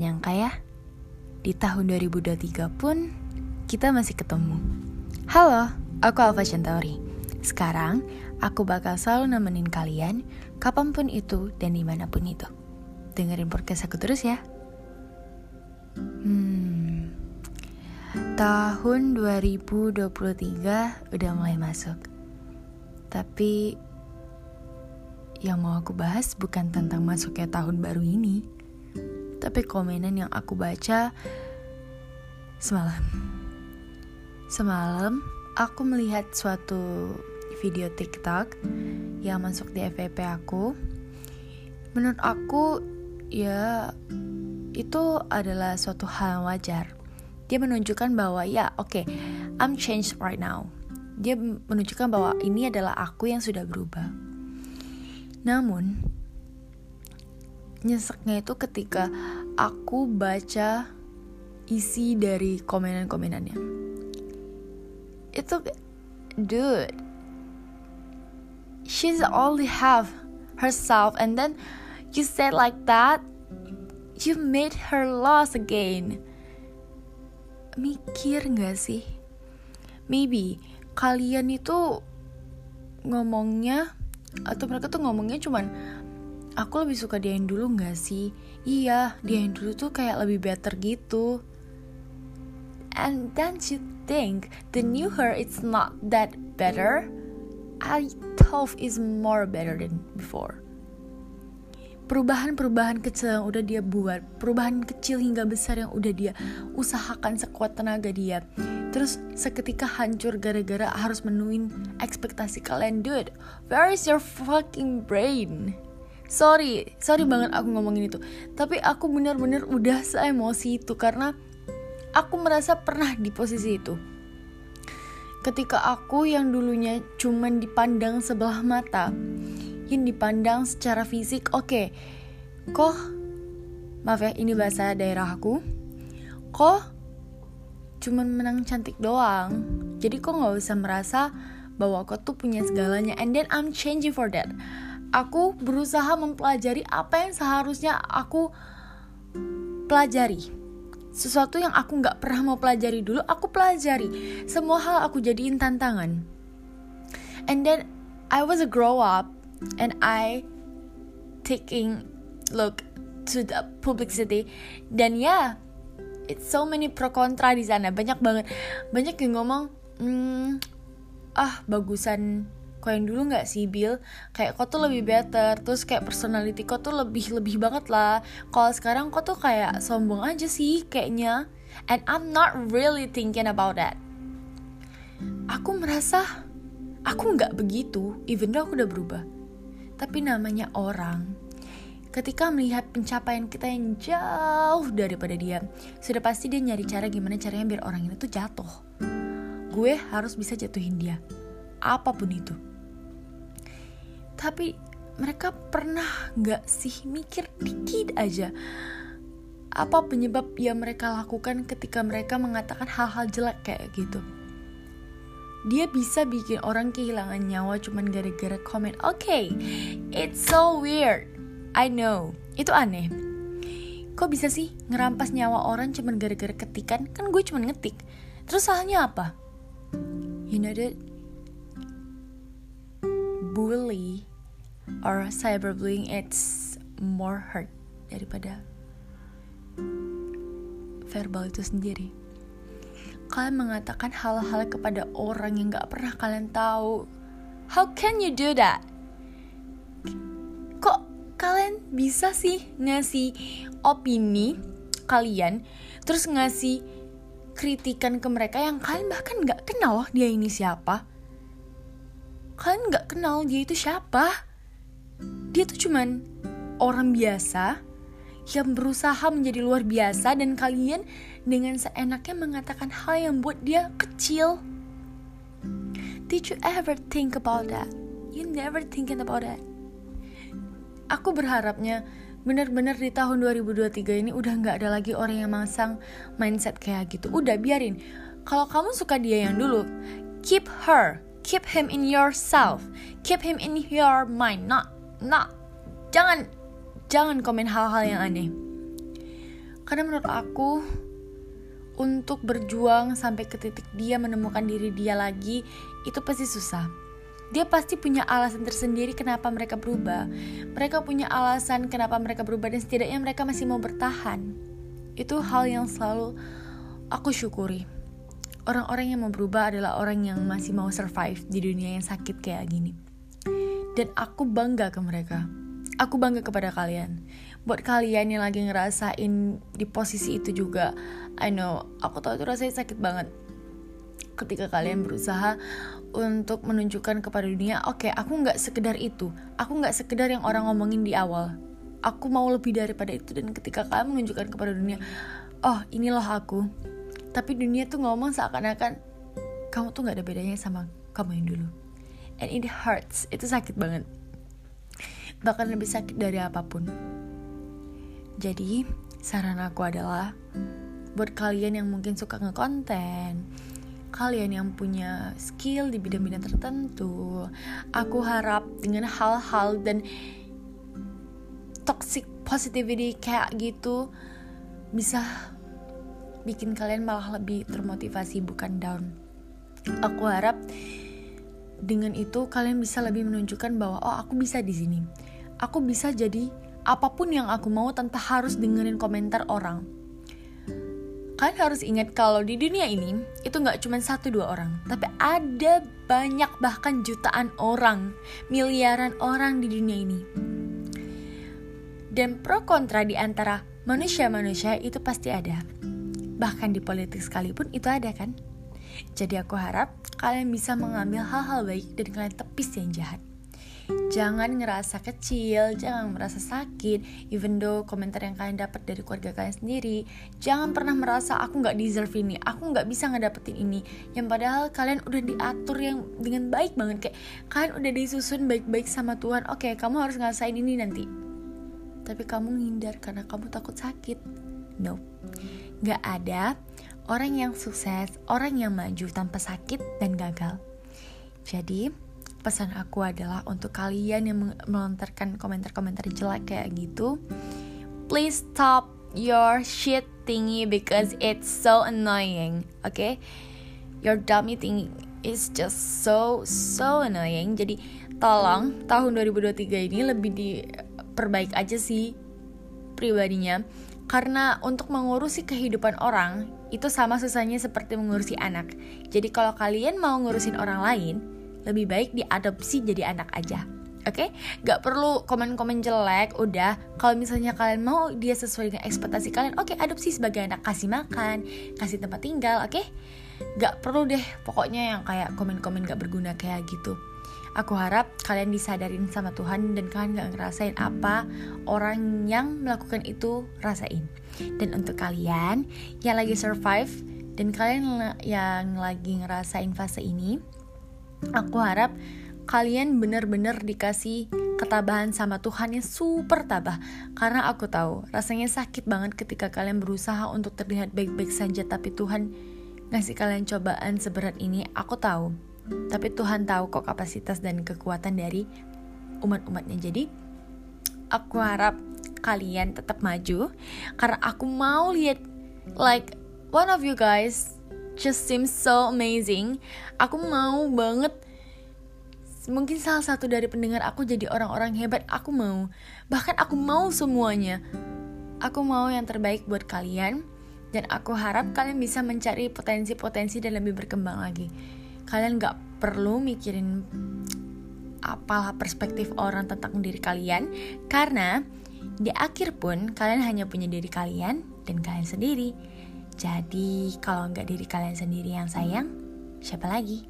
nyangka ya, di tahun 2023 pun kita masih ketemu. Halo, aku Alfa Centauri. Sekarang, aku bakal selalu nemenin kalian kapan pun itu dan di mana pun itu. Dengerin podcast aku terus ya. Hmm, tahun 2023 udah mulai masuk. Tapi yang mau aku bahas bukan tentang masuknya tahun baru ini, tapi komenan yang aku baca semalam. Semalam aku melihat suatu video TikTok yang masuk di FVP aku. Menurut aku ya itu adalah suatu hal yang wajar. Dia menunjukkan bahwa ya oke, okay, I'm changed right now. Dia menunjukkan bahwa ini adalah aku yang sudah berubah. Namun nyeseknya itu ketika aku baca isi dari komenan-komenannya. Itu dude she's only have herself and then you said like that you made her lost again mikir gak sih maybe kalian itu ngomongnya atau mereka tuh ngomongnya cuman aku lebih suka dia yang dulu gak sih iya dia yang dulu tuh kayak lebih better gitu and then you think the new her it's not that better I thought is more better than before perubahan-perubahan kecil yang udah dia buat, perubahan kecil hingga besar yang udah dia usahakan sekuat tenaga dia. Terus seketika hancur gara-gara harus menuin ekspektasi kalian, dude. Where is your fucking brain? Sorry, sorry banget aku ngomongin itu. Tapi aku bener-bener udah seemosi itu karena aku merasa pernah di posisi itu. Ketika aku yang dulunya cuman dipandang sebelah mata, yang dipandang secara fisik oke okay. kok maaf ya ini bahasa daerah aku kok cuman menang cantik doang jadi kok nggak usah merasa bahwa kau tuh punya segalanya and then I'm changing for that aku berusaha mempelajari apa yang seharusnya aku pelajari. Sesuatu yang aku nggak pernah mau pelajari dulu aku pelajari. Semua hal aku jadiin tantangan. And then I was a grow up and I taking look to the publicity dan ya yeah, it's so many pro kontra di sana. Banyak banget. Banyak yang ngomong hmm, ah bagusan kau yang dulu nggak sih Bill kayak kau tuh lebih better terus kayak personality kau tuh lebih lebih banget lah kalau sekarang kau tuh kayak sombong aja sih kayaknya and I'm not really thinking about that aku merasa aku nggak begitu even though aku udah berubah tapi namanya orang. Ketika melihat pencapaian kita yang jauh daripada dia, sudah pasti dia nyari cara gimana caranya biar orang ini tuh jatuh. Gue harus bisa jatuhin dia, apa pun itu. Tapi mereka pernah gak sih mikir dikit aja apa penyebab yang mereka lakukan ketika mereka mengatakan hal-hal jelek kayak gitu? Dia bisa bikin orang kehilangan nyawa cuman gara-gara komen oke okay, it's so weird. I know. Itu aneh. Kok bisa sih ngerampas nyawa orang cuman gara-gara ketikan? Kan gue cuman ngetik. Terus salahnya apa? You know that bully or cyberbullying it's more hurt daripada verbal itu sendiri kalian mengatakan hal-hal kepada orang yang gak pernah kalian tahu. How can you do that? Kok kalian bisa sih ngasih opini kalian, terus ngasih kritikan ke mereka yang kalian bahkan gak kenal dia ini siapa? Kalian gak kenal dia itu siapa? Dia tuh cuman orang biasa yang berusaha menjadi luar biasa dan kalian dengan seenaknya mengatakan hal yang buat dia kecil. Did you ever think about that? You never thinking about that. Aku berharapnya benar-benar di tahun 2023 ini udah nggak ada lagi orang yang masang mindset kayak gitu. Udah biarin. Kalau kamu suka dia yang dulu, keep her, keep him in yourself, keep him in your mind, not not jangan jangan komen hal-hal yang aneh karena menurut aku untuk berjuang sampai ke titik dia menemukan diri dia lagi itu pasti susah dia pasti punya alasan tersendiri kenapa mereka berubah. Mereka punya alasan kenapa mereka berubah dan setidaknya mereka masih mau bertahan. Itu hal yang selalu aku syukuri. Orang-orang yang mau berubah adalah orang yang masih mau survive di dunia yang sakit kayak gini. Dan aku bangga ke mereka. Aku bangga kepada kalian. Buat kalian yang lagi ngerasain di posisi itu juga, I know, aku tahu itu rasanya sakit banget. Ketika kalian berusaha untuk menunjukkan kepada dunia, oke, okay, aku nggak sekedar itu, aku nggak sekedar yang orang ngomongin di awal. Aku mau lebih daripada itu dan ketika kalian menunjukkan kepada dunia, oh ini loh aku. Tapi dunia tuh ngomong seakan-akan kamu tuh nggak ada bedanya sama kamu yang dulu. And it hurts, itu sakit banget. Bahkan lebih sakit dari apa pun. Jadi, saran aku adalah buat kalian yang mungkin suka ngekonten, kalian yang punya skill di bidang-bidang tertentu. Aku harap dengan hal-hal dan toxic positivity kayak gitu bisa bikin kalian malah lebih termotivasi bukan down. Aku harap dengan itu kalian bisa lebih menunjukkan bahwa oh aku bisa di sini. Aku bisa jadi apa pun yang aku mau tanpa harus dengerin komentar orang kalian harus ingat kalau di dunia ini itu nggak cuma satu dua orang, tapi ada banyak bahkan jutaan orang, miliaran orang di dunia ini. Dan pro kontra di antara manusia-manusia itu pasti ada. Bahkan di politik sekalipun itu ada kan? Jadi aku harap kalian bisa mengambil hal-hal baik dan kalian tepis yang jahat. Jangan ngerasa kecil, jangan merasa sakit, even though komentar yang kalian dapat dari keluarga kalian sendiri. Jangan pernah merasa aku nggak deserve ini, aku nggak bisa ngedapetin ini. Yang padahal kalian udah diatur yang dengan baik banget kayak kalian udah disusun baik-baik sama Tuhan. Oke, okay, kamu harus ngerasain ini nanti. Tapi kamu ngindar karena kamu takut sakit. No, nggak ada orang yang sukses, orang yang maju tanpa sakit dan gagal. Jadi, pesan aku adalah untuk kalian yang melontarkan komentar-komentar jelek kayak gitu please stop your shit thingy because it's so annoying oke okay? your dummy thing is just so so annoying jadi tolong tahun 2023 ini lebih diperbaik aja sih pribadinya karena untuk mengurusi kehidupan orang itu sama susahnya seperti mengurusi anak. Jadi kalau kalian mau ngurusin orang lain, lebih baik diadopsi jadi anak aja Oke, okay? gak perlu komen-komen jelek. Udah, kalau misalnya kalian mau dia sesuai dengan ekspektasi kalian, oke okay, adopsi sebagai anak, kasih makan, kasih tempat tinggal, oke? Okay? Gak perlu deh, pokoknya yang kayak komen-komen gak berguna kayak gitu. Aku harap kalian disadarin sama Tuhan dan kalian gak ngerasain apa orang yang melakukan itu rasain. Dan untuk kalian yang lagi survive dan kalian yang lagi ngerasain fase ini, Aku harap kalian benar-benar dikasih ketabahan sama Tuhan yang super tabah karena aku tahu rasanya sakit banget ketika kalian berusaha untuk terlihat baik-baik saja tapi Tuhan ngasih kalian cobaan seberat ini aku tahu tapi Tuhan tahu kok kapasitas dan kekuatan dari umat-umatnya jadi aku harap kalian tetap maju karena aku mau lihat like one of you guys just seems so amazing. Aku mau banget mungkin salah satu dari pendengar aku jadi orang-orang hebat. Aku mau. Bahkan aku mau semuanya. Aku mau yang terbaik buat kalian dan aku harap kalian bisa mencari potensi-potensi dan lebih berkembang lagi. Kalian gak perlu mikirin apalah perspektif orang tentang diri kalian karena di akhir pun kalian hanya punya diri kalian dan kalian sendiri. Jadi kalau nggak diri kalian sendiri yang sayang, siapa lagi?